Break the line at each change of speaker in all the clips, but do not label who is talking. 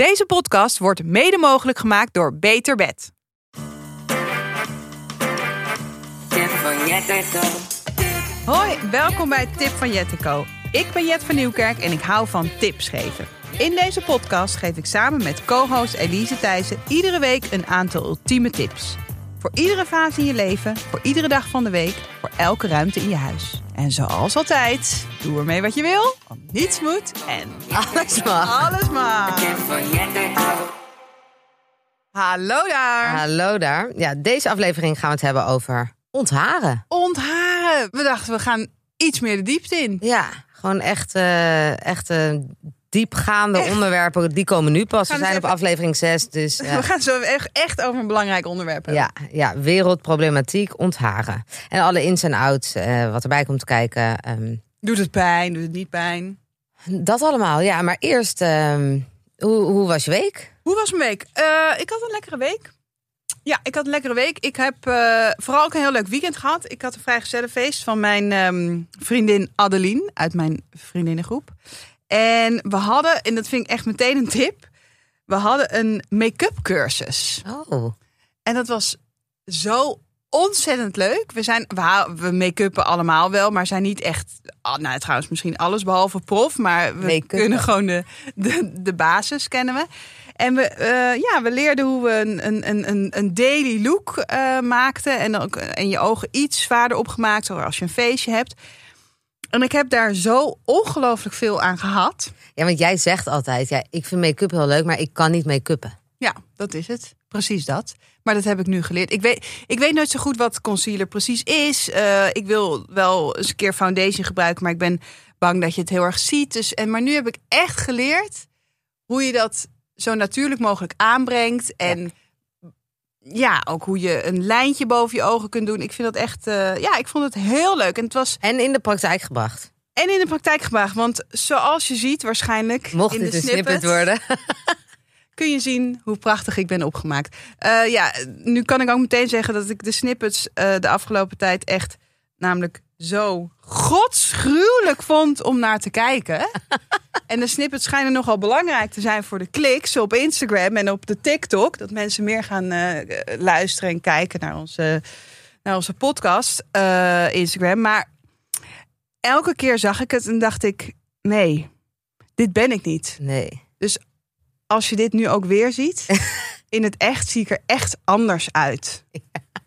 Deze podcast wordt mede mogelijk gemaakt door Beter Bed.
Tip van Jetteco.
Hoi, welkom bij Tip van Jetteco. Ik ben Jet van Nieuwkerk en ik hou van tips geven. In deze podcast geef ik samen met co-host Elise Thijssen iedere week een aantal ultieme tips. Voor iedere fase in je leven, voor iedere dag van de week, voor elke ruimte in je huis. En zoals altijd, doe ermee wat je wil, want niets moet en
Alles mag.
alles mag. Hallo daar.
Hallo daar. Ja, deze aflevering gaan we het hebben over ontharen.
Ontharen. We dachten, we gaan iets meer de diepte in.
Ja, gewoon echt, eh, echt eh, diepgaande onderwerpen. Die komen nu pas. We zijn op aflevering 6. Dus
We
ja,
gaan zo echt, echt over een belangrijk onderwerp hebben.
ja, ja, wereldproblematiek, ontharen. En alle ins en outs, eh, wat erbij komt kijken. ehm,
Doet het pijn? Doet het niet pijn?
dat allemaal, ja. Maar eerst, ehm, hoe, hoe was je week?
Hoe was mijn week? Eh, ik had een lekkere week. Ja, ik had een lekkere week. Ik heb eh, vooral ook een heel leuk weekend gehad. Ik had een vrijgezellenfeest van mijn ehm, vriendin Adeline uit mijn vriendinnengroep. En we hadden, en dat vind ik echt meteen een tip, we hadden een make-up cursus.
Oh,
En dat was zo ontzettend leuk. We, zijn, we, make-uppen allemaal wel, maar zijn niet echt... ah, nou, trouwens, misschien alles behalve prof. Maar we kunnen gewoon de, de, de basis kennen we. En we, eh, ja, we leerden hoe we een, een, een- een, een daily look eh, maakten. En, ook, en je ogen iets zwaarder opgemaakt, zoals als je een feestje hebt. En ik heb daar zo ongelooflijk veel aan gehad.
ja, want jij zegt altijd, ja, ik vind make-up heel leuk, maar ik kan niet make-uppen.
Ja, dat is het. Precies dat. Maar dat heb ik nu geleerd. Ik weet, ik weet nooit zo goed wat concealer precies is. Eh, ik wil wel eens een keer foundation gebruiken, maar ik ben bang dat je het heel erg ziet. Dus, en, maar nu heb ik echt geleerd hoe je dat zo natuurlijk mogelijk aanbrengt. En ja, ook hoe je een lijntje boven je ogen kunt doen. Ik vind dat echt, eh, ja, ik vond het heel leuk. En het was
En in de praktijk gebracht.
en in de praktijk gebracht. Want zoals je ziet waarschijnlijk
Mocht
in
dit
de
een snippet
snippet,
worden.
kun je zien hoe prachtig ik ben opgemaakt. Eh, ja, nu kan ik ook meteen zeggen dat ik de snippets eh, de afgelopen tijd echt namelijk zo godsgruwelijk vond om naar te kijken. en de snippets schijnen nogal belangrijk te zijn voor de kliks op Instagram en op de TikTok. Dat mensen meer gaan eh, luisteren en kijken naar onze, naar onze podcast eh, Instagram. Maar elke keer zag ik het en dacht ik, nee, dit ben ik niet
Nee.
als je dit nu ook weer ziet, in het echt zie ik er echt anders uit.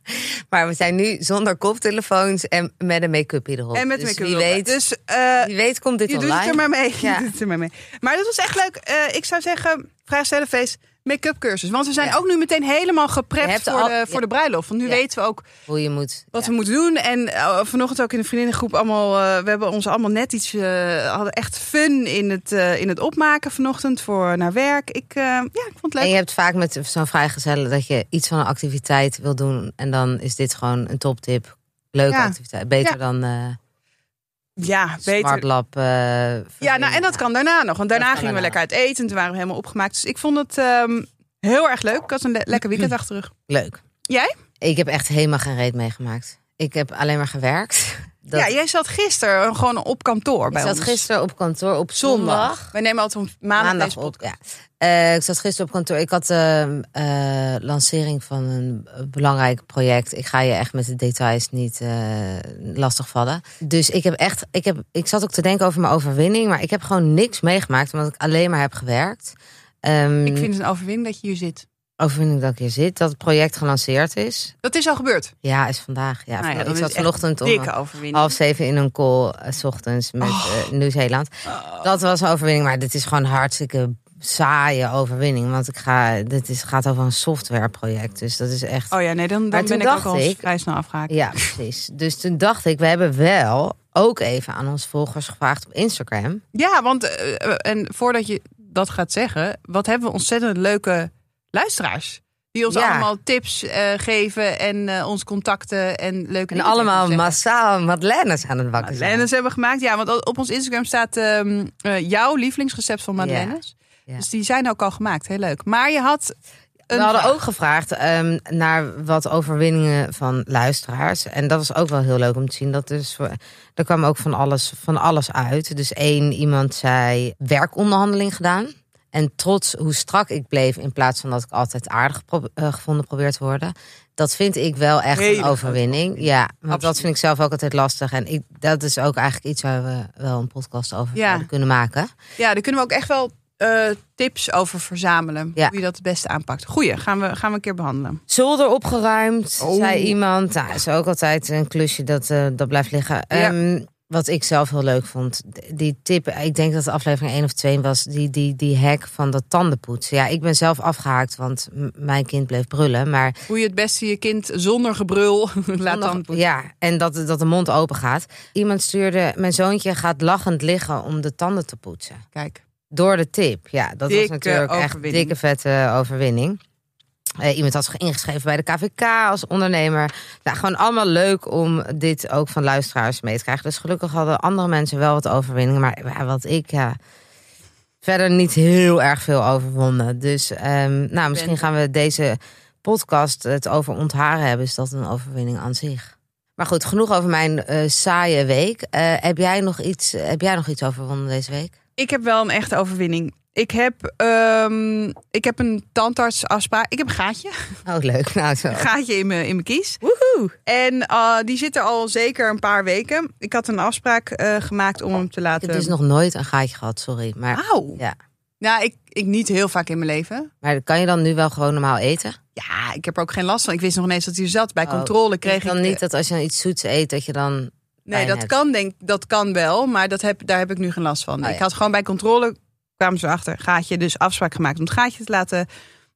Maar we zijn nu zonder koptelefoons en met een make-up erop.
En met
dus
make-up
wie weet,
Dus eh,
wie weet komt dit
je doet het er maar mee.
Ja.
Je doet het er maar mee. Maar dat was echt leuk. Eh, ik zou zeggen, vraagstellenfeest, make-up cursus. Want we zijn
Ja.
ook nu meteen helemaal geprept voor,
al-
de, voor
ja.
de bruiloft. Want nu
Ja.
weten we ook
Hoe je moet.
wat we moeten doen. En eh, vanochtend ook in de vriendinnengroep allemaal... eh, we hebben ons allemaal net iets... eh, hadden echt fun in het, in het opmaken vanochtend voor naar werk. Ik, ja, ik vond het
En
leuk.
je hebt vaak met zo'n vrijgezellen dat je iets van een activiteit wil doen. En dan is dit gewoon een toptip. Leuke activiteit. Beter dan
ja, beter.
Lab. eh,
Ja, nou, en dat kan daarna nog. Want daarna gingen we lekker uit eten. En toen waren we helemaal opgemaakt. Dus ik vond het ehm, heel erg leuk. Ik had een le- lekker weekend achter de rug.
Leuk.
Jij?
Ik heb echt helemaal geen reet meegemaakt. Ik heb alleen maar gewerkt. Dat,
Ja, jij zat gisteren gewoon op kantoor
ik
bij
zat
ons.
gisteren op kantoor op
zondag.
zondag.
Wij nemen altijd op maandag,
Maandag
deze
op,
podcast.
ja. Eh, ik zat gisteren op kantoor. Ik had de eh, lancering van een belangrijk project. Ik ga je echt met de details niet eh lastigvallen. Dus ik heb echt, ik, heb, ik zat ook te denken over mijn overwinning, maar ik heb gewoon niks meegemaakt, omdat ik alleen maar heb gewerkt. Ehm,
Ik vind het een overwinning dat je hier zit.
Overwinning dat ik hier zit, dat het project gelanceerd is.
Dat is al gebeurd.
Ja, is vandaag. Ja,
Nou ja,
ik zat vanochtend om
overwinning.
half zeven in een call eh, s ochtends met eh, Nieuw-Zeeland. Dat was een overwinning, maar dit is gewoon hartstikke saaie overwinning. Want ik ga, dit is, gaat over een softwareproject. Dus dat is echt.
Oh ja, nee, dan, dan ben ik ook al
ik-
vrij snel afgehaakt.
Ja, precies. Dus toen dacht ik, we hebben wel ook even aan onze volgers gevraagd op Instagram.
Ja, want eh, eh, en voordat je dat gaat zeggen, wat hebben we ontzettend leuke luisteraars. Die ons
Ja.
allemaal tips eh, geven en eh, ons contacten en leuke
En
dingen
allemaal
tegen ons
massaal Madeleines aan het bakken zijn.
Madeleines hebben gemaakt. Ja, want op ons Instagram staat ehm, eh, jouw lievelingsrecept van Madeleines.
Ja.
Dus die zijn ook al gemaakt. Heel leuk. Maar je had een
We hadden
vraag.
ook gevraagd ehm, naar wat overwinningen van luisteraars. En dat was ook wel heel leuk om te zien. Dat dus er kwam ook van alles, van alles uit. Dus één iemand zei werkonderhandeling gedaan. En trots hoe strak ik bleef, in plaats van dat ik altijd aardig pro- eh, gevonden probeer te worden. Dat vind ik wel echt
Hele
een overwinning. Ja, want dat
Absoluut.
vind ik zelf ook altijd lastig. En ik, dat is ook eigenlijk iets waar we wel een podcast over
Ja.
kunnen maken.
Ja, daar kunnen we ook echt wel eh, tips over verzamelen.
Ja.
Hoe je dat het beste aanpakt. Goeie, gaan we, gaan we een keer behandelen.
Zolder opgeruimd,
Oh.
zei iemand. Nou, is ook altijd een klusje dat, eh, dat blijft liggen.
Ja.
Ehm, wat ik zelf heel leuk vond, die tip, ik denk dat het aflevering 1 of 2 was, die, die, die hack van dat tandenpoetsen. Ja, ik ben zelf afgehaakt, want mijn kind bleef brullen. Maar
Hoe je het beste je kind zonder gebrul laat dan poetsen.
ja, en dat, dat de mond open gaat. Iemand stuurde, mijn zoontje gaat lachend liggen om de tanden te poetsen.
Kijk,
Door de tip. Ja, dat was natuurlijk echt dikke vette overwinning. Eh, iemand had zich ingeschreven bij de KVK als ondernemer. Nou, gewoon allemaal leuk om dit ook van luisteraars mee te krijgen. Dus gelukkig hadden andere mensen wel wat overwinningen. Maar wat ik ja, verder niet heel erg veel overwonnen. Dus ehm, nou, misschien gaan we deze podcast het over ontharen hebben. Is dat een overwinning aan zich? Maar goed, genoeg over mijn eh, saaie week. Eh, heb, jij nog iets, heb jij nog iets overwonnen deze week?
Ik heb wel een echte overwinning. Ik heb, ehm, ik heb een tandartsafspraak. Ik heb een gaatje.
Oh, leuk. Nou, zo.
Een gaatje in mijn, in mijn kies.
Woehoe.
En eh, die zit er al zeker een paar weken. Ik had een afspraak eh, gemaakt om hem te
Ik
laten...
heb dus nog nooit een gaatje gehad, sorry. Maar,
Auw.
Ja.
Nou, ik, ik niet heel vaak in mijn leven.
maar kan je dan nu wel gewoon normaal eten?
Ja, ik heb er ook geen last van. Ik wist nog ineens dat hij er zat. Bij
Oh,
controle kreeg
het dan
ik...
niet dat als je dan iets zoets eet, dat je dan...
Nee, dat
hebt?
kan, denk, dat kan wel. Maar dat heb, daar heb ik nu geen last van.
Oh,
Ik
ja.
had gewoon bij controle... kwamen ze achter, gaatje. Dus afspraak gemaakt om het gaatje te laten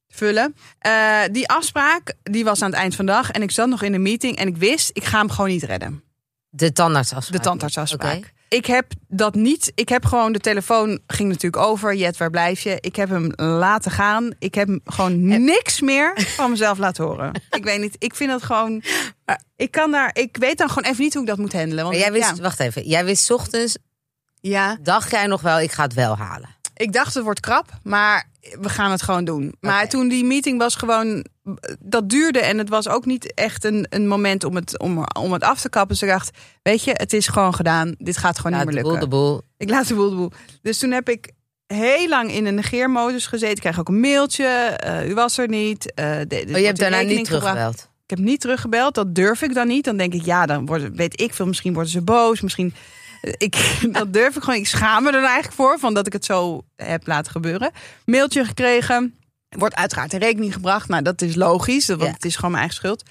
vullen. Eh, die afspraak, die was aan het eind van de dag. En ik zat nog in een meeting. En ik wist, ik ga hem gewoon niet redden.
De tandartsafspraak.
De tandartsafspraak.
Oké.
Ik heb dat niet. Ik heb gewoon de telefoon ging natuurlijk over. Jet, waar blijf je? Ik heb hem laten gaan. Ik heb hem gewoon niks meer van mezelf laten horen. Ik weet niet. Ik vind dat gewoon. Ik kan daar. Ik weet dan gewoon even niet hoe ik dat moet handelen. Want
Maar jij wist,
ja,
wacht even, jij wist 's ochtends,
ja,
dacht jij nog wel, ik ga het wel halen.
ik dacht het wordt krap, maar we gaan het gewoon doen. Maar toen die meeting was gewoon. Dat duurde en het was ook niet echt een, een moment om het, om, om het af te kappen. Dus ik dacht, weet je, het is gewoon gedaan. Dit gaat gewoon
Ja,
niet
de
meer
boel,
lukken.
de boel.
Ik laat de boel de boel. Dus toen heb ik heel lang in een negeermodus gezeten. Ik kreeg ook een mailtje. eh, u was er niet. eh, de-
Oh, je
wordt
hebt daarna niet teruggebeld.
Ik heb niet teruggebeld. Dat durf ik dan niet. Dan denk ik, ja, dan worden, weet ik veel. Misschien worden ze boos. Misschien. Ik, dat durf ik gewoon. Ik schaam me er eigenlijk voor. Van dat ik het zo heb laten gebeuren. Mailtje gekregen. Wordt uiteraard in rekening gebracht. Nou, dat is logisch. Want
Ja.
het is gewoon mijn eigen schuld.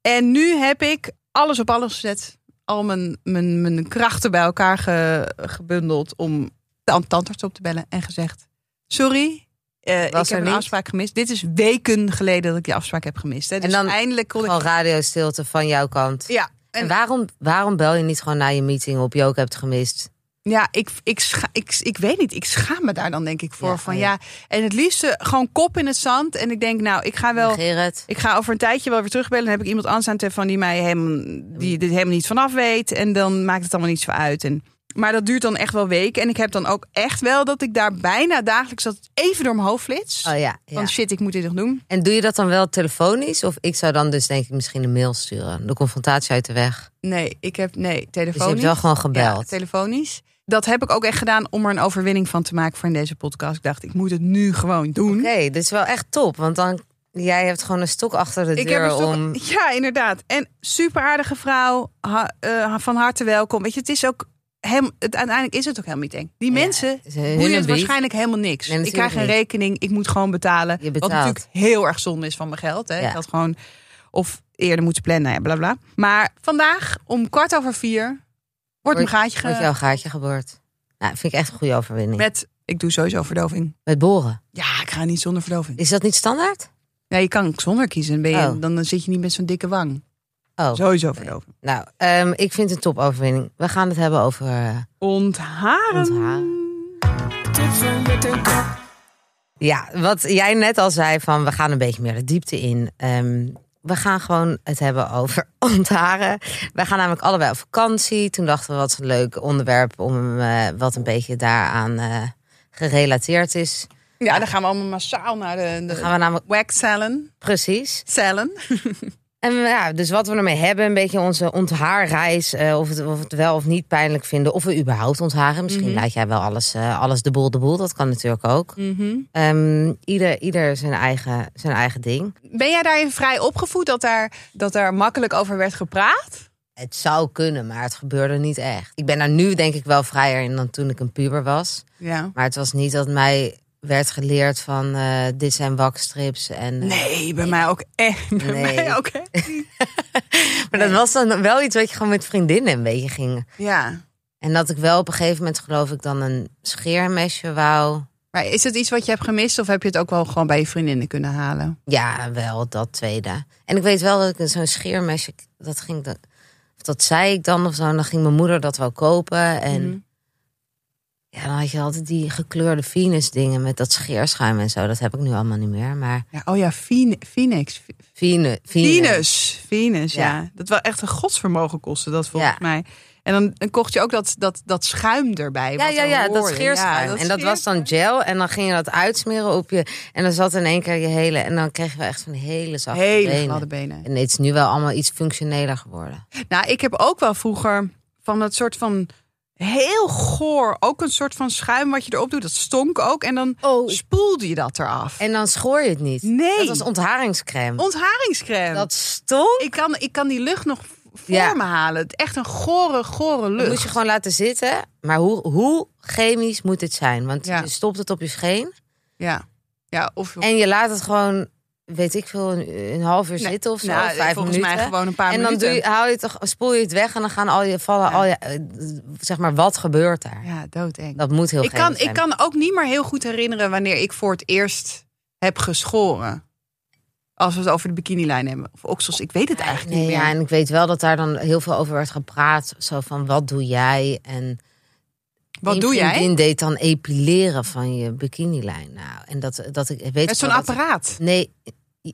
En nu heb ik alles op alles gezet. Al mijn, mijn, mijn krachten bij elkaar ge- gebundeld. Om de an- tandarts op te bellen. En gezegd, sorry. eh, ik heb een afspraak gemist. Dit is weken geleden dat ik die afspraak heb gemist. Hè. Dus
dan
eindelijk kon ik
Gewoon radiostilte van jouw kant.
ja,
En, waarom, waarom bel je niet gewoon na je meeting op, Joke hebt gemist?
ja ik, ik, scha- ik, ik weet niet. Ik schaam me daar dan denk ik voor.
Ja,
van
oh
ja.
ja.
En het liefste gewoon kop in het zand. En ik denk, nou, ik ga wel.
Het.
Ik ga over een tijdje wel weer terugbellen. Dan heb ik iemand anders aan de telefoon die mij helemaal, die dit helemaal niet vanaf weet. En dan maakt het allemaal niet zo uit. En, maar dat duurt dan echt wel weken. En ik heb dan ook echt wel dat ik daar bijna dagelijks dat even door mijn hoofd flits.
Oh ja, ja.
Van shit, ik moet dit nog doen.
En doe je dat dan wel telefonisch? Of ik zou dan dus denk ik misschien een mail sturen. De confrontatie uit de weg.
Nee, ik heb nee,
Dus
telefonisch.
je hebt wel gewoon
Ja,
gebeld.
telefonisch. Dat heb ik ook echt gedaan om er een overwinning van te maken voor in deze podcast. Ik dacht, ik moet het nu gewoon doen.
Oké, dit is wel echt top. Want dan, jij hebt gewoon een stok achter de
Ik
deur
heb een stok-
om...
Ja, inderdaad. En super aardige vrouw. Ha- eh, van harte welkom. Weet je, het is ook. Hem, het, uiteindelijk is het ook helemaal niet eng. Die
Ja,
mensen boeien het waarschijnlijk helemaal niks.
Nee,
ik krijg een
niet.
rekening, ik moet gewoon betalen.
Je
Wat natuurlijk heel erg zonde is van mijn geld. Hè.
Ja.
Had gewoon of eerder moeten plannen, ja, bla bla. Maar vandaag om kwart over vier wordt mijn gaatje
Wordt
ge-
jouw gaatje geboord. Nou, vind ik echt een goede overwinning. Met,
met. Ik doe sowieso verdoving.
boren.
Ja, ik ga niet zonder verdoving.
Is dat niet standaard?
Ja, je kan zonder kiezen. Ben je,
Oh.
Dan zit je niet met zo'n dikke wang.
Oh,
Sowieso verdoving.
nou, ehm, ik vind het een topoverwinning. We gaan het hebben over eh,
Ontharen.
ontharen. Ja, wat jij net al zei van we gaan een beetje meer de diepte in. Ehm, we gaan gewoon het hebben over ontharen. Wij gaan namelijk allebei op vakantie. Toen dachten we wat een leuk onderwerp om eh, wat een beetje daaraan eh, gerelateerd is.
Ja, dan gaan we allemaal massaal naar de, de
Dan gaan we namelijk
wax salon.
precies.
Salon.
En ja, dus wat we ermee hebben, een beetje onze onthaarreis. eh of, het, of het wel of niet pijnlijk vinden. Of we überhaupt ontharen. Misschien
Mhm.
laat jij wel alles, eh, alles de boel de boel. Dat kan natuurlijk ook. Ehm, ieder, ieder zijn eigen, zijn eigen ding.
Ben jij daarin vrij opgevoed dat daar, dat daar makkelijk over werd gepraat?
Het zou kunnen, maar het gebeurde niet echt. Ik ben daar nu denk ik wel vrijer in dan toen ik een puber was.
Ja.
Maar het was niet dat mij werd geleerd van eh, dit zijn wakstrips. En, eh,
Nee, bij mij ook echt. Bij
Nee.
mij ook echt.
Maar dat was dan wel iets wat je gewoon met vriendinnen een beetje ging.
Ja.
En dat ik wel op een gegeven moment geloof ik dan een scheermesje wou.
Maar is het iets wat je hebt gemist of heb je het ook wel gewoon bij je vriendinnen kunnen halen?
Ja, wel dat tweede. En ik weet wel dat ik zo'n scheermesje, dat ging dan, of dat zei ik dan of zo. En dan ging mijn moeder dat wel kopen. En
Mhm.
Ja, dan had je altijd die gekleurde Venus dingen met dat scheerschuim en zo. Dat heb ik nu allemaal niet meer. Maar
Ja, oh ja, Phoen- Phoenix.
Venus.
Venus. Venus, ja.
Ja.
Dat wel echt een godsvermogen kostte dat volgens mij. En dan, dan kocht je ook dat, dat, dat schuim erbij.
Ja, ja, ja, dat scheerschuim.
Ja,
en dat was dan gel. En dan ging je dat uitsmeren op je. En dan zat in één keer je hele. En dan kreeg je wel echt van hele zachte
hele
benen.
gladde benen.
En het is nu wel allemaal iets functioneler geworden.
Nou, ik heb ook wel vroeger van dat soort van heel goor, ook een soort van schuim wat je erop doet. Dat stonk ook. En dan
Oh.
spoelde je dat eraf.
En dan schoor je het niet.
Nee.
Dat was ontharingscrème.
Ontharingscrème.
Dat stonk.
Ik, kan, ik kan die lucht nog voor
Ja.
me halen. Het Echt een gore, gore
Dat
lucht.
moet je gewoon laten zitten. Maar hoe, hoe chemisch moet dit zijn? Want
Ja.
je stopt het op je scheen.
Ja. Ja, of...
En je laat het gewoon, weet ik veel, een, een half uur
Nee,
zitten of zo.
nou,
vijf
volgens
minuten.
mij gewoon een paar
en dan
minuten.
doe je, haal je het, toch- spoel je het weg en dan gaan al je vallen.
Ja.
Al je, eh, zeg maar, wat gebeurt daar?
Ja, doodeng.
Dat moet heel
ik, kan, ik kan ook niet meer heel goed herinneren wanneer ik voor het eerst heb geschoren. Als we het over de bikinilijn hebben. Of oksels, ik weet het eigenlijk
Nee,
niet meer.
ja, en ik weet wel dat daar dan heel veel over werd gepraat. Zo van, wat doe jij? En
Wat doe jij?
vriendin deed dan epileren van je bikinilijn. Nou, en dat, dat ik weet
Met zo'n
dat-
apparaat.
Nee,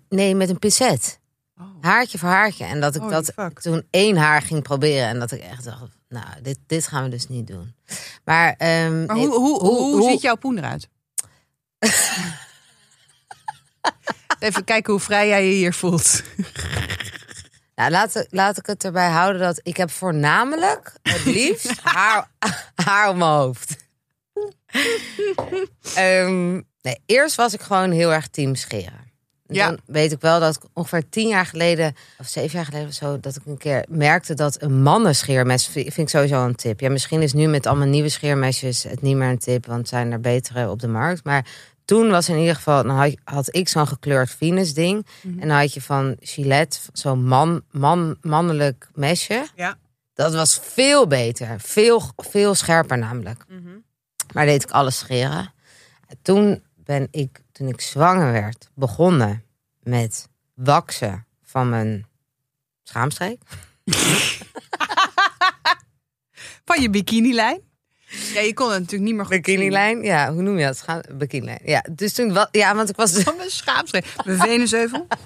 nee, met een pincet.
Oh.
Haartje voor haartje. En dat ik
Holy
dat
fuck.
toen één haar ging proberen. En dat ik echt dacht, nou, dit, dit gaan we dus niet doen. Maar, ehm,
Maar
nee,
hoe, hoe, hoe, ziet jouw poen eruit? Even kijken hoe vrij jij je hier voelt.
Nou, laat, laat ik het erbij houden dat ik heb voornamelijk het liefst haar, haar op mijn hoofd. Ehm, nee, eerst was ik gewoon heel erg team scheren. En
Ja.
Dan weet ik wel dat ik ongeveer tien jaar geleden, of zeven jaar geleden of zo, dat ik een keer merkte dat een mannenscheermes, vind ik sowieso een tip. Ja, misschien is nu met allemaal nieuwe scheermesjes het niet meer een tip, want zijn er betere op de markt. Maar toen was in ieder geval, dan had, had ik zo'n gekleurd Venus ding.
Mhm.
En dan had je van Gillette zo'n man, man, mannelijk mesje.
Ja.
Dat was veel beter. Veel, veel scherper namelijk. Maar deed ik alles scheren. Toen ben ik, toen ik zwanger werd, begonnen met waksen van mijn schaamstreek.
Van je bikinilijn. Ja, je kon het natuurlijk niet meer goed
Bikinilijn, ja, hoe noem je dat? Schaam, bikinilijn. Ja, dus toen, wa- ja, want ik was dus...
Van mijn schaamstreep. Mijn venusheuvel.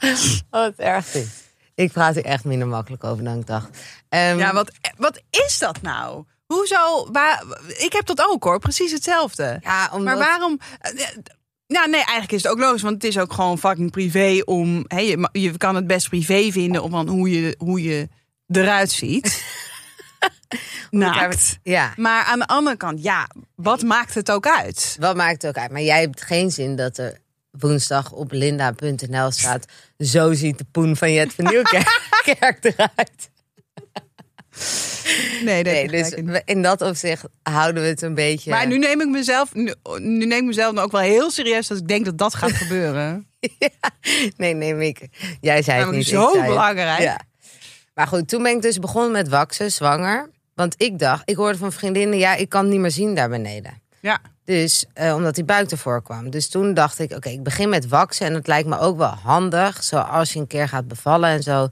Oh, wat erg dit. Ik praat er echt minder makkelijk over dan ik dacht. Ehm,
Ja, wat, wat is dat nou? Hoezo? Waar, ik heb dat ook hoor, precies hetzelfde.
ja, omdat...
Maar waarom? Nou, nee, eigenlijk is het ook logisch, want het is ook gewoon fucking privé om. Hè, je, je kan het best privé vinden om van hoe je, hoe je eruit ziet. Naakt.
Ja,
Maar aan de andere kant, ja, wat maakt het ook uit?
wat maakt het ook uit? Maar jij hebt geen zin dat er woensdag op linda.nl staat... zo ziet de poen van Jet van Nieuwkerk eruit.
Nee, dat
Nee, dus in dat opzicht houden we het een beetje...
Maar nu neem ik mezelf, nu, nu neem ik mezelf ook wel heel serieus dat ik denk dat dat gaat gebeuren.
Nee, nee, Mieke. Jij zei het niet.
zo belangrijk.
Ja. Maar goed, toen ben ik dus begonnen met waksen, zwanger. Want ik dacht, ik hoorde van vriendinnen... ja, ik kan niet meer zien daar beneden.
Ja.
Dus, eh, omdat die buik ervoor kwam. Dus toen dacht ik, oké, ik begin met waksen. En het lijkt me ook wel handig, zo als je een keer gaat bevallen en zo...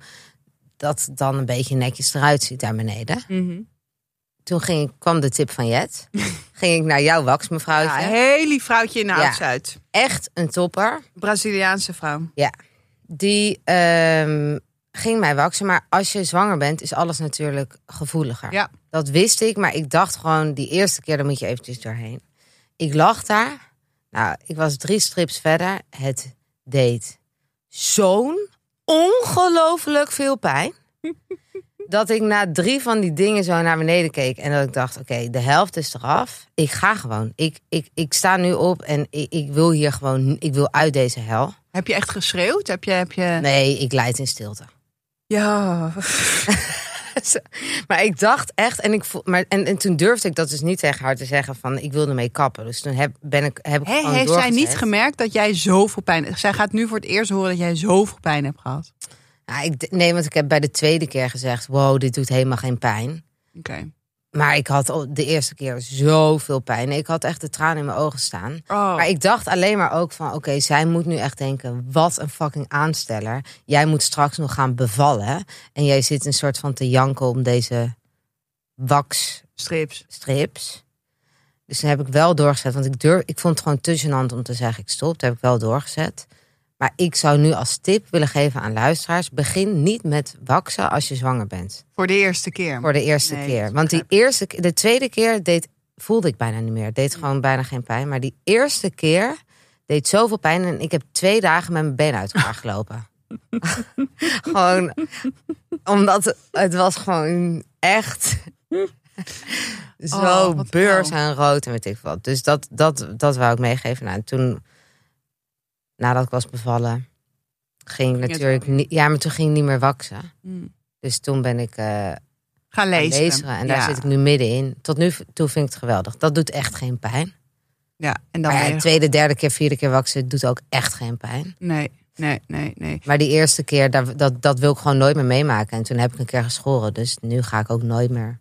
dat het dan een beetje netjes eruit ziet daar beneden.
Mhm.
Toen ging, kwam de tip van Jet. ging ik naar jouw waksmevrouwtje.
Ja, een heel lief vrouwtje in de
Ja. Echt een topper.
Braziliaanse vrouw.
Ja, die ehm, ging mij waksen. Maar als je zwanger bent, is alles natuurlijk gevoeliger.
Ja.
Dat wist ik, maar ik dacht gewoon... die eerste keer, daar moet je eventjes doorheen. Ik lag daar. Nou, ik was drie strips verder. Het deed zo'n ongelooflijk veel pijn. Dat ik na drie van die dingen zo naar beneden keek. En dat ik dacht, oké, de helft is eraf. Ik ga gewoon. Ik, ik, ik sta nu op en ik, ik wil hier gewoon, ik wil uit deze hel.
Heb je echt geschreeuwd? Heb je, heb je...
Nee, ik leid in stilte.
Ja.
Maar ik dacht echt, en, ik voel, maar, en, en toen durfde ik dat dus niet tegen haar te zeggen van ik wilde mee kappen. Dus toen heb, ben ik, heb ik gewoon
heeft zij niet gemerkt dat jij zoveel pijn hebt? Zij gaat nu voor het eerst horen dat jij zoveel pijn hebt gehad.
Ja, ik, nee, want ik heb bij de tweede keer gezegd, wow, dit doet helemaal geen pijn.
Oké.
Maar ik had de eerste keer zoveel pijn. Ik had echt de tranen in mijn ogen staan.
Oh.
Maar ik dacht alleen maar ook van, oké, zij moet nu echt denken, wat een fucking aansteller. Jij moet straks nog gaan bevallen. En jij zit een soort van te janken om deze waxstrips.
Strips.
Dus toen heb ik wel doorgezet, want ik, durf, ik vond het gewoon te gênant om te zeggen, ik stop. Toen heb ik wel doorgezet. Maar ik zou nu als tip willen geven aan luisteraars, begin niet met waksen als je zwanger bent.
Voor de eerste keer.
Voor de eerste
Nee,
keer. Want die eerste, de tweede keer deed, voelde ik bijna niet meer. Deed gewoon bijna geen pijn. Maar die eerste keer deed zoveel pijn. En ik heb twee dagen met mijn been uit elkaar gelopen. gewoon omdat het, was gewoon echt zo
Oh,
beurs en rood en weet ik wat. Dus dat, dat, dat wou ik meegeven. Nou, en toen, nadat ik was bevallen, ging ik natuurlijk niet. Ja, maar toen ging ik niet meer waksen.
Hmm.
Dus toen ben ik eh,
Gaan lezen.
lezen. En daar
Ja.
zit ik nu middenin. Tot nu toe vind ik het geweldig. Dat doet echt geen pijn.
Ja, en dan
Maar ja, tweede, derde keer, vierde keer waksen doet ook echt geen pijn.
Nee, nee, nee, nee.
Maar die eerste keer, daar, dat, dat wil ik gewoon nooit meer meemaken. En toen heb ik een keer geschoren. Dus nu ga ik ook nooit meer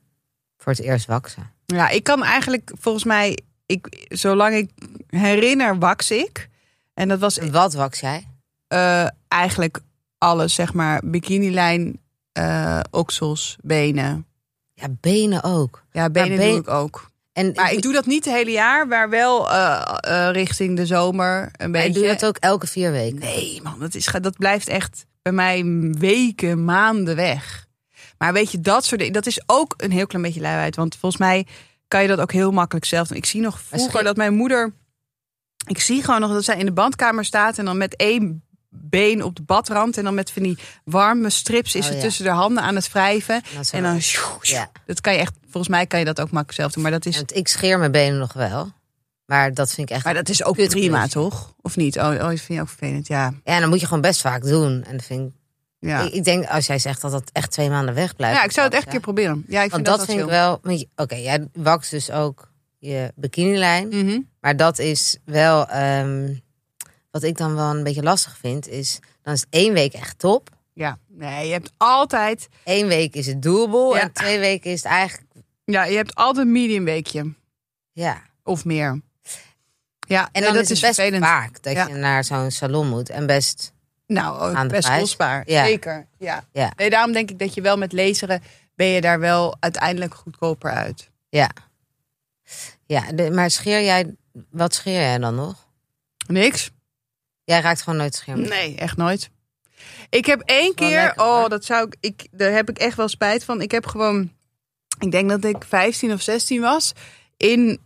voor het eerst waksen.
Ja, ik kan eigenlijk volgens mij... Ik, zolang ik herinner, wax ik. En dat was
Wat waks jij?
eh, eigenlijk alles, zeg maar. Bikinilijn, eh oksels, benen.
Ja, benen ook.
Ja, benen doe ik ook.
En
Maar ik doe dat niet het hele jaar, maar wel eh, richting de zomer een beetje.
ik doe dat ook elke vier weken.
Nee, man, dat, is, dat blijft echt bij mij weken, maanden weg. Maar weet je, dat soort dingen, dat is ook een heel klein beetje luiheid. Want volgens mij kan je dat ook heel makkelijk zelf. Ik zie nog vroeger dat mijn moeder... Ik zie gewoon nog dat zij in de bandkamer staat... en dan met één been op de badrand... en dan met van die warme strips is
Oh,
ze
ja.
tussen de handen aan het wrijven. En dan... sjoe, sjoe.
Ja.
Dat kan je echt... Volgens mij kan je dat ook makkelijk zelf doen. Maar dat is,
Want ik scheer mijn benen nog wel. Maar dat vind ik echt...
maar dat is ook prima, toch? Of niet? Oh, oh, dat vind je ook vervelend, ja.
Ja, dan moet je gewoon best vaak doen. En dat vind ik...
Ja,
Ik, ik denk, als jij zegt dat dat echt twee maanden weg blijft.
ja ik zou het echt een keer proberen. Ja, ik vind
Want
dat,
dat, vind ik wel. Oké, jij wakst dus ook je bikinilijn.
Mhm.
Maar dat is wel. ehm, wat ik dan wel een beetje lastig vind, is. Dan is één week echt top.
Ja, nee, je hebt altijd,
Eén week is het.
Ja.
En twee weken is het eigenlijk.
ja, je hebt altijd een medium weekje
Ja.
of meer. Ja,
En dan
dat
is het best
vervelend.
vaak dat
Ja.
je naar zo'n salon moet. En best.
Nou, ook
aan de
best kostbaar.
Ja.
Zeker. Ja.
Ja.
Nee, daarom denk ik dat je wel met laseren ben je daar wel uiteindelijk goedkoper uit.
Ja. Ja, de- maar scheer jij. Wat scheer jij dan nog?
Niks?
Jij raakt gewoon nooit scherm.
Nee, echt nooit. Ik heb één keer,
lekker,
oh, dat zou ik, ik, daar heb ik echt wel spijt van. Ik heb gewoon, ik denk dat ik 15 of 16 was, in,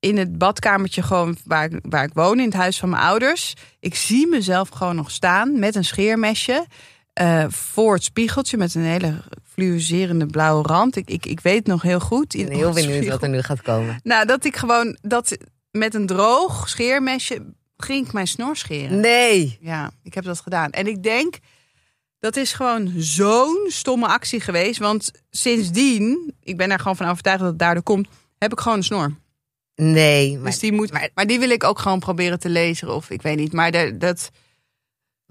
in het badkamertje gewoon waar, waar ik woon, in het huis van mijn ouders. Ik zie mezelf gewoon nog staan met een scheermesje eh, voor het spiegeltje met een hele fluorescerende blauwe rand. Ik, ik, ik weet nog heel goed.
Ik
In
ben heel
oh,
benieuwd
spiegel.
wat er nu gaat komen.
Nou, dat ik gewoon, dat met een droog scheermesje ging ik mijn snor scheren.
Nee.
Ja, ik heb dat gedaan. En ik denk, dat is gewoon zo'n stomme actie geweest. Want sindsdien, ik ben er gewoon van overtuigd dat het daardoor komt, heb ik gewoon een snor.
Nee. Maar,
dus die moet,
maar-
maar, die wil ik ook gewoon proberen te lezen. Of ik weet niet. Maar, de, dat,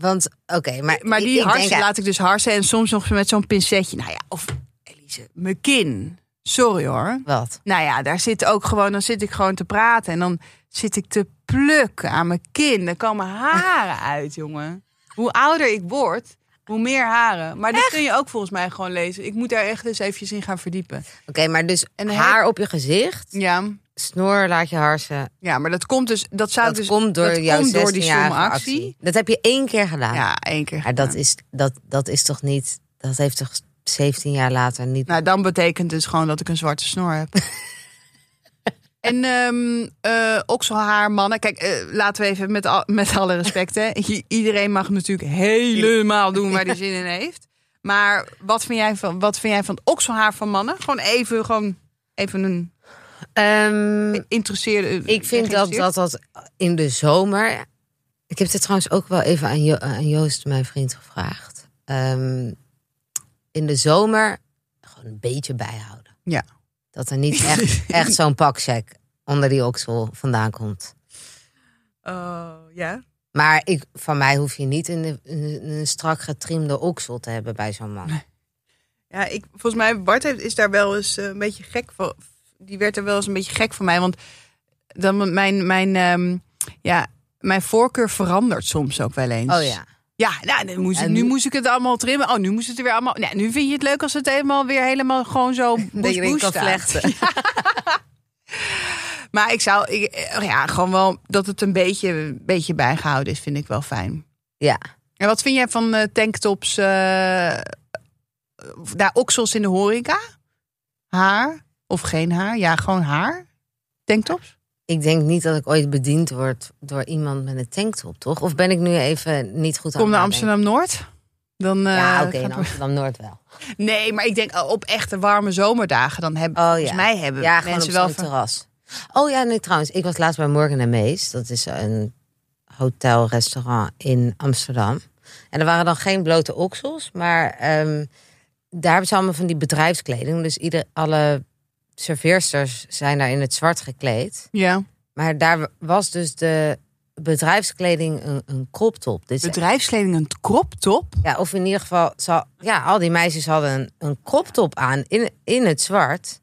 want, oké, maar,
maar die
ik
harsen
denk,
laat ik dus harsen. En soms nog met zo'n pincetje. Nou ja, of Elise, mijn kin. Sorry hoor.
Wat?
Nou ja, daar zit ook gewoon, dan zit ik gewoon te praten. En dan zit ik te plukken aan mijn kin. Er komen haren uit, jongen. Hoe ouder ik word, hoe meer haren. Maar dat kun je ook volgens mij gewoon lezen. Ik moet daar echt eens eventjes in gaan verdiepen.
Oké, maar dus
En dan
haar op je gezicht,
Ja,
snor laat je harsen.
ja maar dat komt dus, dat zou
Dat
dus,
komt door
dat
jouw
komt door die
16-jarige
stomme
actie.
actie.
Dat heb je één keer gedaan.
Ja, één keer.
Maar dat is, dat, dat is toch niet... Dat heeft toch 17 jaar later niet...
Nou, dan betekent dus gewoon dat ik een zwarte snor heb. En ehm eh, okselhaar, mannen. Kijk, eh, laten we even met, al, met alle respect. Hè. Iedereen mag natuurlijk helemaal doen waar hij zin in heeft. Maar wat vind jij van, wat vind jij van het okselhaar van mannen? Gewoon even, gewoon even een Interesseerde.
ik vind dat, dat dat in de zomer. Ik heb dit trouwens ook wel even aan, jo aan Joost, mijn vriend, gevraagd. Ehm, in de zomer gewoon een beetje bijhouden.
Ja.
Dat er niet echt, echt zo'n pakcheck onder die oksel vandaan komt.
Oh, ja.
Maar ik, van mij hoef je niet een, een, een strak getrimde oksel te hebben bij zo'n man.
Ja, ik, volgens mij, Bart heeft, is daar wel eens eh, een beetje gek van. Die werd er wel eens een beetje gek van mij. Want dan mijn, mijn, ehm, ja, mijn voorkeur verandert soms ook wel eens.
Oh ja.
Ja, nou, nu, moest ik,
En
nu
nu-
moest ik het allemaal trimmen. Oh, nu moest het er weer allemaal. Nee, nu vind je het leuk als het helemaal weer helemaal gewoon zo.
Dat je kan vlechten.
Maar ik zou, ik, eh, ja, gewoon wel dat het een beetje, een beetje bijgehouden is, vind ik wel fijn.
Ja.
En wat vind jij van eh, tanktops, eh daar oksels in de horeca? Haar of geen haar? Ja, gewoon haar. Tanktops?
Ik denk niet dat ik ooit bediend word door iemand met een tanktop, toch? Of ben ik nu even niet goed aan
Kom naar
het nadenken?
Amsterdam Noord. Dan, eh,
Ja, oké,
gaat-
in Amsterdam Noord wel.
Nee, maar ik denk oh, op echte warme zomerdagen dan hebben
Oh
volgens
ja.
mij hebben
Ja,
mensen wel van,
terras. Oh ja, nee, trouwens. Ik was laatst bij Morgan en Mees. Dat is een hotel-restaurant in Amsterdam. En er waren dan geen blote oksels, maar ehm, daar hebben ze allemaal van die bedrijfskleding. Dus ieder, alle serveersters zijn daar in het zwart gekleed.
ja,
Maar daar was dus de bedrijfskleding een, een crop top. Dus
bedrijfskleding een crop top.
ja, of in ieder geval, zal, ja, al die meisjes hadden een, een crop top aan in, in het zwart.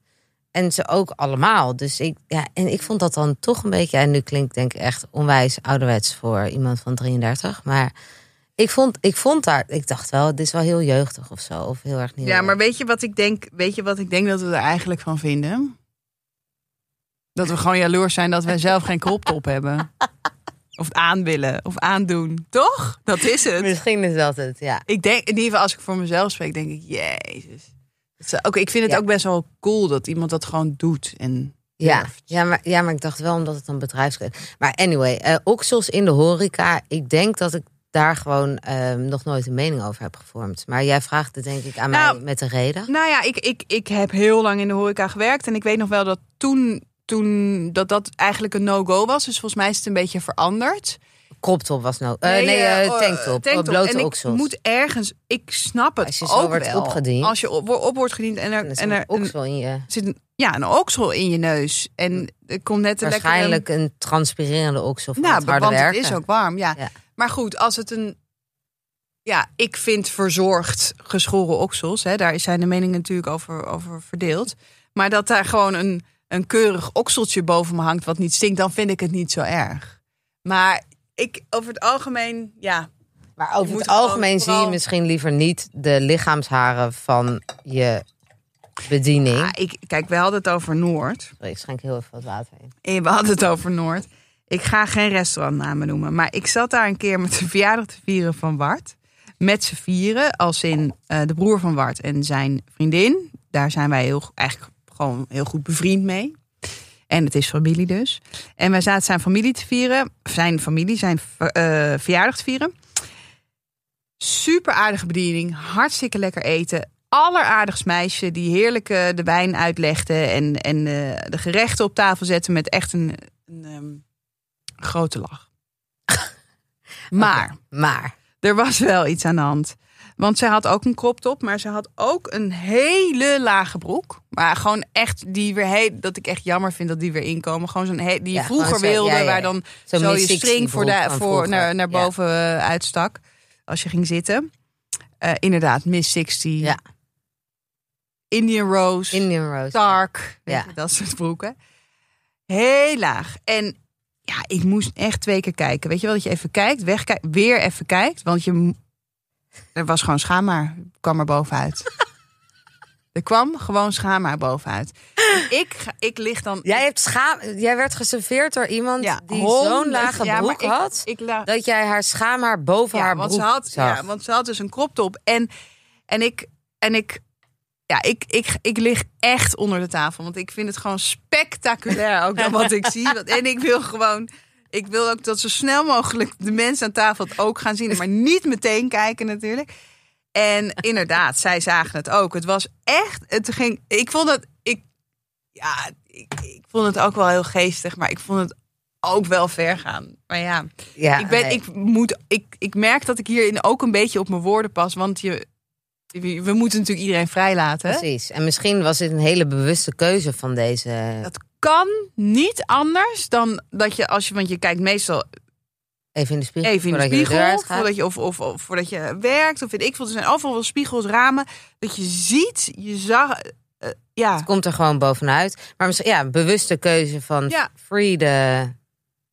En ze ook allemaal. Dus ik, ja, en ik vond dat dan toch een beetje, en nu klinkt denk ik echt onwijs ouderwets voor iemand van 33. Maar ik vond, ik vond daar, ik dacht wel, dit is wel heel jeugdig of zo. Of heel erg nieuw.
Ja, maar weet je wat ik denk? Weet je wat ik denk dat we er eigenlijk van vinden? Dat we gewoon jaloers zijn dat wij zelf geen crop top hebben. Of aan willen, of aandoen. Toch? Dat is het.
Misschien is dat het, ja.
Ik denk, in ieder geval als ik voor mezelf spreek, denk ik, jezus. Het is- Oké, ik vind het
Ja.
ook best wel cool dat iemand dat gewoon doet. En
Ja, ja, maar, ja, maar ik dacht wel omdat het een bedrijfskleding... Maar anyway, eh, oksels in de horeca. Ik denk dat ik daar gewoon ehm, nog nooit een mening over heb gevormd. Maar jij vraagt het denk ik aan
Nou,
mij met een reden.
Nou ja, ik, ik, ik heb heel lang in de horeca gewerkt. En ik weet nog wel dat toen, toen dat, dat eigenlijk een no-go was. Dus volgens mij is het een beetje veranderd.
Kroptop was nou... nee,
oh,
tanktop.
tanktop.
blote
en ik moet ergens... Ik snap het
Als je zo
ook
wordt
wel.
opgediend.
Als je op, op wordt gediend en er,
En er
en
zit
er
een
een-
oksel in je...
zit een, ja, een oksel in je neus. En er komt net een
Waarschijnlijk een transpirerende oksel van
Nou,
het harde
want
werken.
het is ook warm, ja.
Ja.
Maar goed, als het een... Ja, ik vind verzorgd geschoren oksels. Hè, daar zijn de meningen natuurlijk over, over verdeeld. Maar dat daar gewoon een, een keurig okseltje boven me hangt... wat niet stinkt, dan vind ik het niet zo erg. Maar ik, over het algemeen, ja...
Maar over het algemeen zie je misschien liever niet de lichaamsharen van je bediening.
ja ik, kijk, we hadden het over Noord.
Ik schenk heel even wat water in.
En we hadden het over Noord. Ik ga geen restaurantnamen noemen. Maar ik zat daar een keer met de verjaardag te vieren van Bart. Met z'n vieren. Als in eh, de broer van Bart en zijn vriendin. Daar zijn wij heel, eigenlijk gewoon heel goed bevriend mee. En het is familie dus. En wij zaten zijn familie te vieren. Zijn familie, zijn eh, verjaardag te vieren. Super aardige bediening. Hartstikke lekker eten. Alleraardigst meisje die heerlijk eh, de wijn uitlegde. En, en eh, de gerechten op tafel zette met echt een, een ehm, grote lach. maar
Maar,
er was wel iets aan de hand. Want zij had ook een crop top, maar ze had ook een hele lage broek. Maar gewoon echt die weer he- dat ik echt jammer vind dat die weer inkomen. Gewoon zo'n die je
Ja,
vroeger wilde,
ja, ja,
waar dan
zo'n
zo je string voor, de, voor naar, naar boven eh, uitstak. Als je ging zitten. Eh, inderdaad, Miss 60.
Ja.
Indian Rose.
Indian Rose.
Weet
Ja.
dat soort broeken. Heel laag. En ja, ik moest echt twee keer kijken. Weet je wel, dat je even kijkt, wegkijkt, weer even kijkt. Want je, er was gewoon schaamhaar, kwam er bovenuit. er kwam gewoon schaamhaar bovenuit. En ik, ik lig dan...
Jij, hebt schaam, jij werd geserveerd door iemand
Ja,
die zo'n lage
ja,
broek
ik-
had...
Ik, la-
dat jij haar schaamhaar boven
ja,
haar
want
broek
ze had,
zag.
ja, want ze had dus een crop top. En, en, ik, en ik ja, ik, ik, ik lig echt onder de tafel. Want ik vind het gewoon spectaculair ook dan wat ik zie. En ik wil gewoon... Ik wil ook dat zo snel mogelijk de mensen aan tafel het ook gaan zien. Maar niet meteen kijken natuurlijk. En inderdaad, zij zagen het ook. Het was echt... Het ging, ik vond het... Ik, ja, ik, ik vond het ook wel heel geestig. Maar ik vond het ook wel ver gaan. Maar ja,
Ja,
ik, ben,
nee.
ik, moet, ik, ik merk dat ik hierin ook een beetje op mijn woorden pas. Want je, we moeten natuurlijk iedereen vrijlaten.
Precies. En misschien was dit een hele bewuste keuze van deze.
Dat kan niet anders dan dat je, als je, want je kijkt meestal
Even in de spiegel.
even in de
voordat je
voordat je, of, of, of voordat je werkt, of weet ik veel. Er zijn overal wel spiegels, ramen, dat je ziet, je zag, eh, ja,
Het komt er gewoon bovenuit. Maar misschien, ja, bewuste keuze van
Ja.
free, the,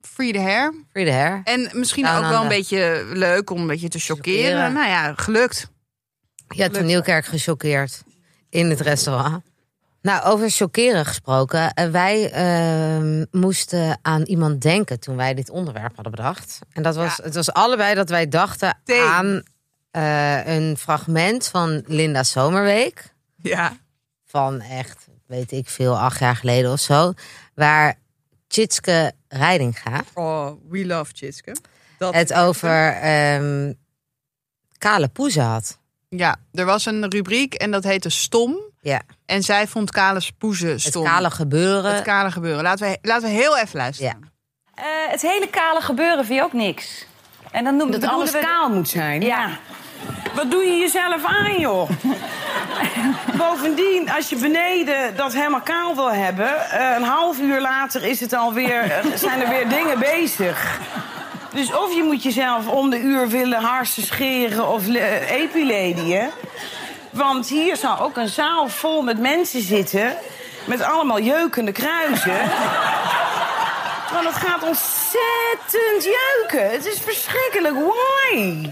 free the hair.
free the hair.
En misschien
Down
ook wel een beetje leuk om een beetje te. Chockeren. Nou ja, gelukt.
Ja, toneelkerk gechoqueerd in het restaurant. Nou, over chockeren gesproken. eh, Wij ehm, moesten aan iemand denken toen wij dit onderwerp hadden bedacht. En dat was,
Ja.
het was allebei dat wij dachten aan eh, een fragment van Linda Zomerweek.
Ja.
Van echt, weet ik veel, acht jaar geleden of zo. Waar Tjitske Reidinga
Oh, we love Chitske. Dat
het over ehm, kale poezen had.
Ja, er was een rubriek en dat heette Stom.
Ja,
En zij vond kale spoezen
het
stom.
kale gebeuren.
Het kale gebeuren. Laten we, laten we heel even luisteren.
Eh, het hele kale gebeuren vind je ook niks. En dan noemen
Dat alles kaal moet zijn.
Ja.
Wat doe je jezelf aan, joh? Bovendien, als je beneden dat helemaal kaal wil hebben... eh, een half uur later is het alweer, zijn er weer dingen bezig. Dus of je moet jezelf om de uur willen harsen scheren of le- epiledien. Want hier zal ook een zaal vol met mensen zitten... met allemaal jeukende kruisen. Want het gaat ontzettend jeuken. Het is verschrikkelijk. Why?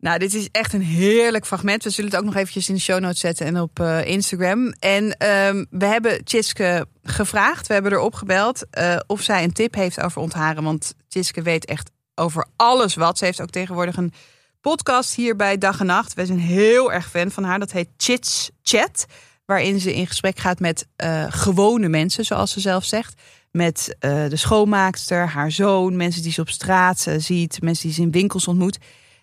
Nou, dit is echt een heerlijk fragment. We zullen het ook nog eventjes in de show notes zetten en op eh, Instagram. En ehm, we hebben Tjitske gevraagd, we hebben erop gebeld eh, of zij een tip heeft over ontharen. Want Tjitske weet echt over alles wat. Ze heeft ook tegenwoordig een podcast hier bij Dag en Nacht. Wij zijn heel erg fan van haar. Dat heet Chits Chat. Waarin ze in gesprek gaat met eh, gewone mensen, zoals ze zelf zegt. Met de schoonmaakster, haar zoon, mensen die ze op straat ziet, mensen die ze in winkels ontmoet.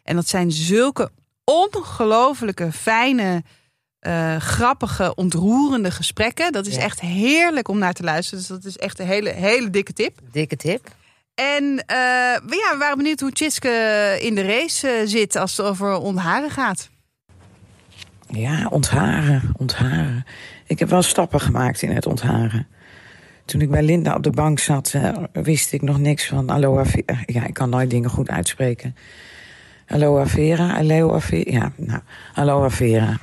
En dat zijn zulke ongelofelijke, fijne, eh, grappige, ontroerende gesprekken. Dat is
Ja.
echt heerlijk om naar te luisteren. Dus dat is echt een hele, hele dikke tip.
Dikke tip.
En eh, we- ja, we waren benieuwd hoe Tjitske in de race eh, zit als het over ontharen gaat.
Ja, ontharen, ontharen. Ik heb wel stappen gemaakt in het ontharen. Toen ik bij Linda op de bank zat, wist ik nog niks van aloe vera. Ja, ik kan nooit dingen goed uitspreken. Aloe vera, aloe vera. Ja, nou, aloe vera.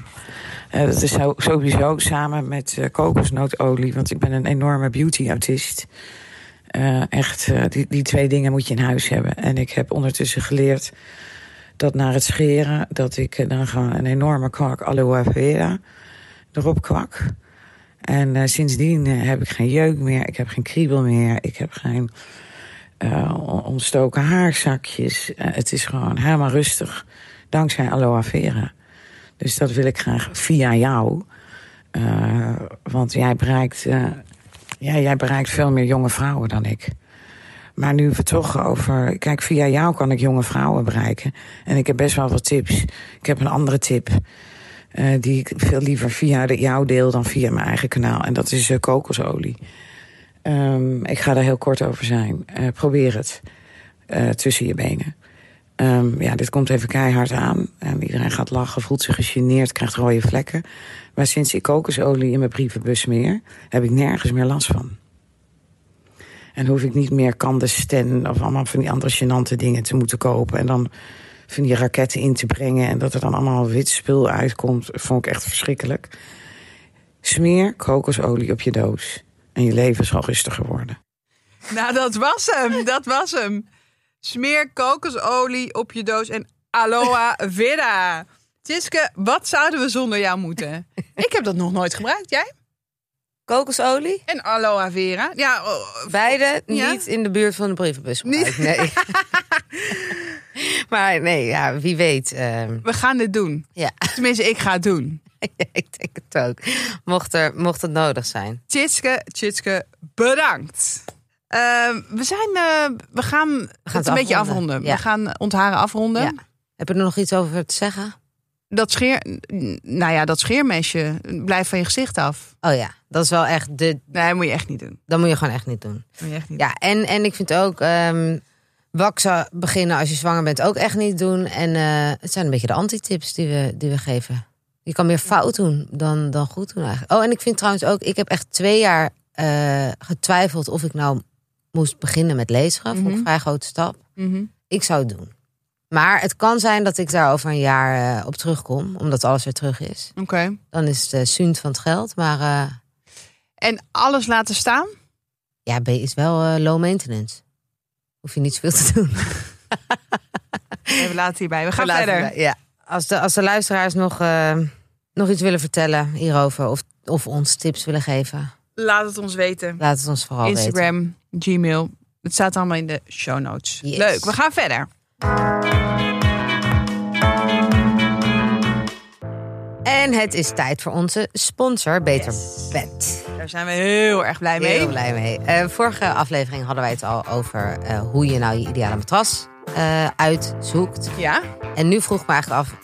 Eh, dat is sowieso samen met eh, kokosnootolie, want ik ben een enorme beauty-autist. Eh, echt, die, die twee dingen moet je in huis hebben. En ik heb ondertussen geleerd dat na het scheren... dat ik dan gewoon een enorme kwak aloe vera erop kwak. En sindsdien heb ik geen jeuk meer, ik heb geen kriebel meer... ik heb geen eh, on- ontstoken haarzakjes. Eh, het is gewoon helemaal rustig, dankzij aloe vera. Dus dat wil ik graag via jou. Eh, want jij bereikt, ja, jij bereikt veel meer jonge vrouwen dan ik. Maar nu we toch over. Kijk, via jou kan ik jonge vrouwen bereiken. En ik heb best wel wat tips. Ik heb een andere tip. die ik veel liever via de, jou deel dan via mijn eigen kanaal. En dat is kokosolie. Ehm, ik ga daar heel kort over zijn. Eh, probeer het. eh, tussen je benen. Ehm, ja, dit komt even keihard aan. En iedereen gaat lachen, voelt zich gegeneerd, krijgt rode vlekken. Maar sinds ik kokosolie in mijn brievenbus smeer... heb ik nergens meer last van. En hoef ik niet meer Candesten of allemaal van die andere gênante dingen te moeten kopen. En dan van die raketten in te brengen. En dat er dan allemaal wit spul uitkomt. Vond ik echt verschrikkelijk. Smeer kokosolie op je doos. En je leven zal rustiger worden.
Nou, dat was hem. Dat was hem. Smeer kokosolie op je doos en aloe vera. Tjitske, wat zouden we zonder jou moeten? Ik heb dat nog nooit gebruikt. Jij?
Kokosolie?
En aloe vera. Ja, oh,
Beide
Ja?
niet in de buurt van de brievenbus. gebruikt, Nee. maar nee, ja, wie weet. ehm,
we gaan dit doen.
ja.
Tenminste, ik ga het doen.
Ik denk het ook. Mocht, er, mocht het nodig zijn.
Tjitske, Tjitske, bedankt. Ehm, we zijn, eh, we gaan, het
het
een beetje
afronden, ja.
We gaan ontharen afronden.
Ja. Heb je er nog iets over te zeggen?
Dat scheer, nou ja, dat scheermesje, blijf van je gezicht af.
Oh ja, dat is wel echt de.
Nee, dat moet je echt niet doen.
Dat moet je gewoon echt niet doen.
Dat moet je echt niet
Ja, en, en ik vind ook. ehm waksen beginnen als je zwanger bent ook echt niet doen. En eh, het zijn een beetje de antitips die we, die we geven. Je kan meer fout doen dan, dan goed doen eigenlijk. Oh, en ik vind trouwens ook, ik heb echt twee jaar eh, getwijfeld of ik nou moest beginnen met lezen. Vond ik een vrij grote stap.
Mhm.
Ik zou het doen. Maar het kan zijn dat ik daar over een jaar eh, op terugkom, omdat alles weer terug is.
Oké.
Dan is het uh, van het geld. Maar
En alles laten staan?
ja, B is wel low maintenance. Hoef je niet zoveel te doen.
We laten hierbij. We gaan verder.
Ja. Als, de, als de luisteraars nog, eh, nog iets willen vertellen hierover, of, of ons tips willen geven,
Laat het ons weten.
laat het ons vooral weten.
Instagram, Gmail. Het staat allemaal in de show notes.
Yes.
Leuk, we gaan verder.
En het is tijd voor onze sponsor, Beter Bed.
Daar zijn we heel erg blij mee.
Heel blij mee. Eh, vorige aflevering hadden wij het al over eh, hoe je nou je ideale matras eh, uitzoekt.
Ja,
En nu vroeg ik me eigenlijk af,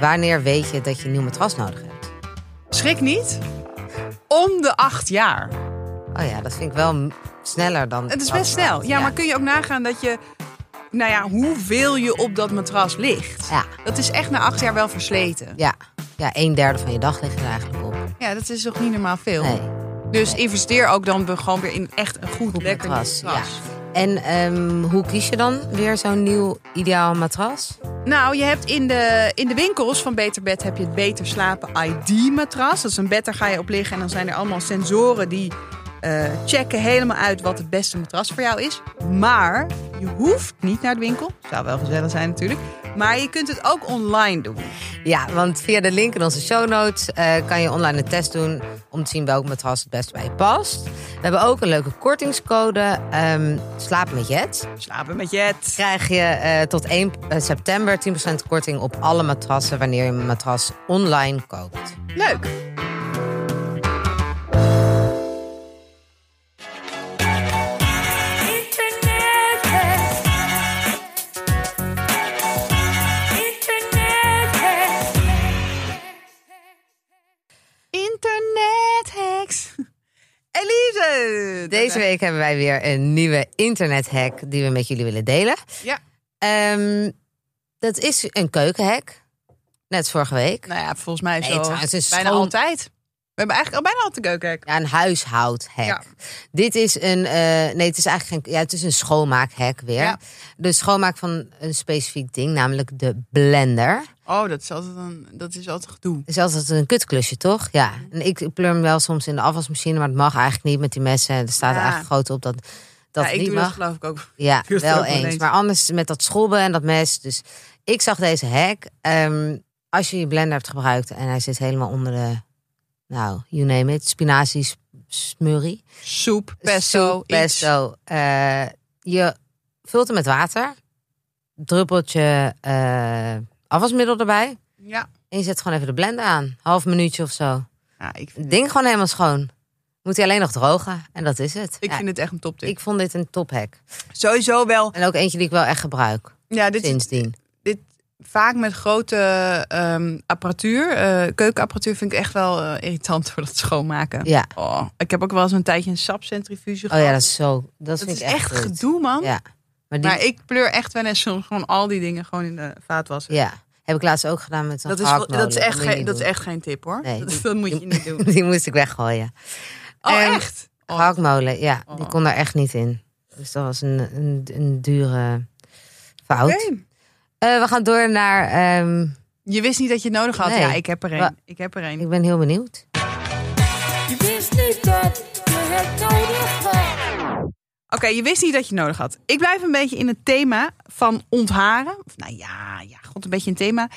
wanneer weet je dat je een nieuw matras nodig hebt?
schrik niet. Om de acht jaar.
Oh ja, dat vind ik wel sneller dan...
Het is best snel. Ja, maar kun je ook nagaan dat je... Nou ja, hoeveel je op dat matras ligt.
Ja,
Dat is echt na acht jaar wel versleten.
ja. ja, een derde van je dag ligt er eigenlijk op.
Ja, dat is toch niet normaal veel.
Nee.
Dus investeer ook dan gewoon weer in echt een goed,
Goed
lekker
matras,
matras.
En ehm, hoe kies je dan weer zo'n nieuw ideaal matras?
Nou, je hebt in de, in de winkels van Beter Bed heb je het Beter Slapen ID-matras. Dat is een bed, daar ga je op liggen en dan zijn er allemaal sensoren die eh, checken helemaal uit wat het beste matras voor jou is. Maar je hoeft niet naar de winkel. Zou wel gezellig zijn natuurlijk. Maar je kunt het ook online doen.
Ja, want via de link in onze show notes eh, kan je online een test doen om te zien welk matras het beste bij je past. We hebben ook een leuke kortingscode. ehm slaap met Jet.
Slapen met Jet.
Krijg je eh, tot 1 september 10% korting op alle matrassen wanneer je een matras online koopt.
Leuk. Elise.
Deze week hebben wij weer een nieuwe internethack die we met jullie willen delen.
Ja.
Ehm, dat is een keukenhack. Net vorige week.
Nou ja, volgens mij zo
het is
bijna
schoon-
altijd. We hebben eigenlijk al bijna altijd een keukenhek.
Ja, een huishoudhack.
Ja.
Dit is een, eh, nee, het is eigenlijk geen, ja, het is een schoonmaakhack weer.
Ja.
De schoonmaak van een specifiek ding, namelijk de blender.
Oh, dat is altijd een, dat is altijd gedoe.
Is altijd een kutklusje, toch? Ja. En ik pleur hem wel soms in de afwasmachine, maar het mag eigenlijk niet met die messen. Er staat
Ja.
eigenlijk groot op dat dat
ja, ik
niet
doe
mag.
dat geloof ik ook.
Ja, wel
ook
eens.
eens.
Maar anders met dat schrobben en dat mes. Dus ik zag deze hack. Ehm, als je je blender hebt gebruikt en hij zit helemaal onder de, nou, you name it, spinazie, smurrie.
Soep, pesto,
Soep, pesto. Eh, je vult hem met water. Druppeltje eh, afwasmiddel erbij.
Ja.
En je zet gewoon even de blender aan. Half minuutje of zo.
ja, ik vind,
Het ding gewoon helemaal schoon. Moet hij alleen nog drogen. En dat is het.
ik
Ja,
vind het echt een toptip.
ik vond dit een tophack.
Sowieso wel.
En ook eentje die ik wel echt gebruik.
Ja, dit is
Sindsdien.
Vaak met grote ehm, apparatuur, eh, keukenapparatuur, vind ik echt wel eh, irritant voor dat schoonmaken.
Ja.
Oh, ik heb ook wel eens een tijdje een sapcentrifuge
Oh
gehad.
ja, dat is zo. Dat,
Dat
vind
is
ik echt,
gedoe, man.
Ja. Maar die,
Maar ik pleur echt wel eens gewoon al die dingen gewoon in de vaatwasser.
ja. Heb ik laatst ook gedaan met een
Dat is, dat, is echt geen, dat is echt geen tip hoor.
Nee,
dat, moet je niet doen.
Die moest ik weggooien.
Oh,
Ehm,
echt? Oh.
Gehaktmolen, ja. Die
Oh.
kon daar echt niet in. Dus dat was een, een, een dure fout. Eh, we gaan door naar... ehm,
Je wist niet dat je het nodig had.
Nee.
Ja, ik heb er een. Ik heb er een.
ik ben heel benieuwd.
Je wist niet dat je het nodig had.
Oké, je wist niet dat je nodig had. Ik blijf een beetje in het thema van ontharen. Of nou ja, ja, god, een beetje een thema.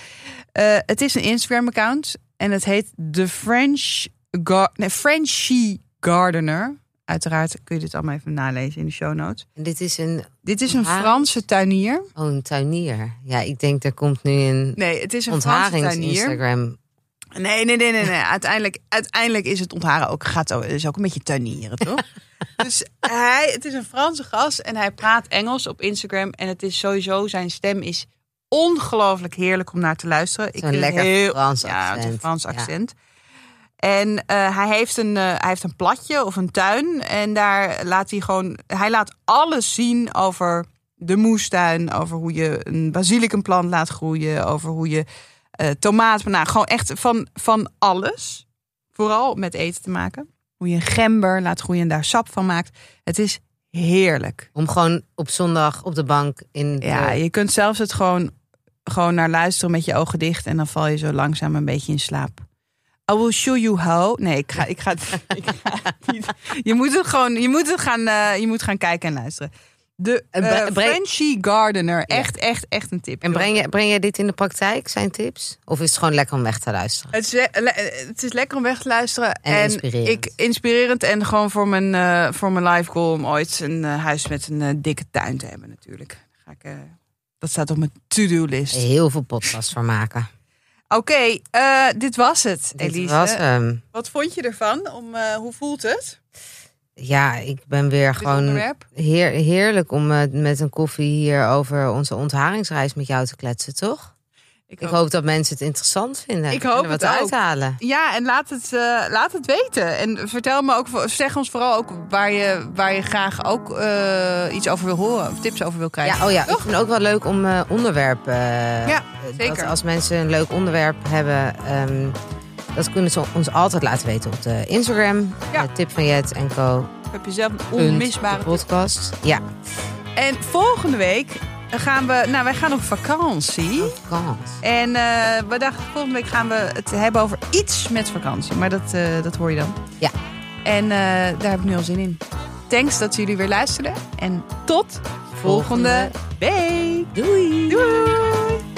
Eh, het is een Instagram-account en het heet The French Gar nee, Frenchy Gardener. Uiteraard kun je dit allemaal even nalezen in de show notes.
En dit is een,
Dit is een? Franse tuinier.
oh, een tuinier. Ja, ik denk er komt nu een
Nee, het is een Franse tuinier.
Instagram
Nee, nee, nee, nee. nee. Uiteindelijk, uiteindelijk is het ontharen ook, gaat ook, is ook een beetje tuinieren, toch? dus hij, het is een Franse gast en hij praat Engels op Instagram. En het is sowieso, zijn stem is ongelooflijk heerlijk om naar te luisteren. Ik het
lekker Frans
ja, het een
accent.
Frans
Ja.
En eh, hij, heeft een, eh, hij heeft een platje of een tuin. En daar laat hij gewoon. Hij laat alles zien over de moestuin. Over hoe je een basilicumplant laat groeien. Over hoe je eh tomaten. Nou, gewoon echt van, van alles. Vooral met eten te maken. Hoe je een gember laat groeien en daar sap van maakt. Het is heerlijk.
Om gewoon op zondag op de bank in de...
Ja, je kunt zelfs het gewoon, gewoon naar luisteren met je ogen dicht. En dan val je zo langzaam een beetje in slaap. I will show you how. Nee, ik ga, ik ga, het- ik ga het niet. Je moet het gewoon, je moet het gaan, eh, je moet gaan kijken en luisteren. De Frenchy Gardener. Echt, echt, echt een tip.
En breng je, breng je dit in de praktijk, zijn tips? Of is het gewoon lekker om weg te luisteren?
Het is, le- het is lekker om weg te luisteren.
En inspirerend.
Ik, inspirerend en gewoon voor mijn, eh, voor mijn life goal om ooit een huis met een dikke tuin te hebben natuurlijk. Ga ik, dat staat op mijn to-do list.
Heel veel podcasts voor maken.
Oké, eh, dit was het,
Dit
Elise.
was hem.
Wat vond je ervan? Om, eh, hoe voelt het?
Ja, ik ben weer
Dit
gewoon heer, heerlijk om eh, met een koffie hier over onze ontharingsreis met jou te kletsen, toch? Ik hoop dat mensen het interessant vinden.
Ik hoop
en er wat
het ook.
uithalen.
Ja, en laat het, eh, laat het weten. En vertel me ook, zeg ons vooral ook waar je, waar je graag ook eh, iets over wil horen. Of tips over wil krijgen.
Ja, oh ja, ik vind het ook wel leuk om eh onderwerpen.
Ja,
dat
zeker.
als mensen een leuk onderwerp hebben, ehm, dat kunnen ze ons altijd laten weten op de Instagram.
Ja.
tip van Jet en Co.
Heb je zelf een onmisbare
podcast. Ja,
En volgende week gaan we, nou wij gaan op vakantie.
kans.
En eh, we dachten volgende week gaan we het hebben over iets met vakantie. Maar dat, eh, dat hoor je dan.
Ja.
En eh, daar heb ik nu al zin in. Thanks dat jullie weer luisterden. En tot volgende week.
Doei.
Doei.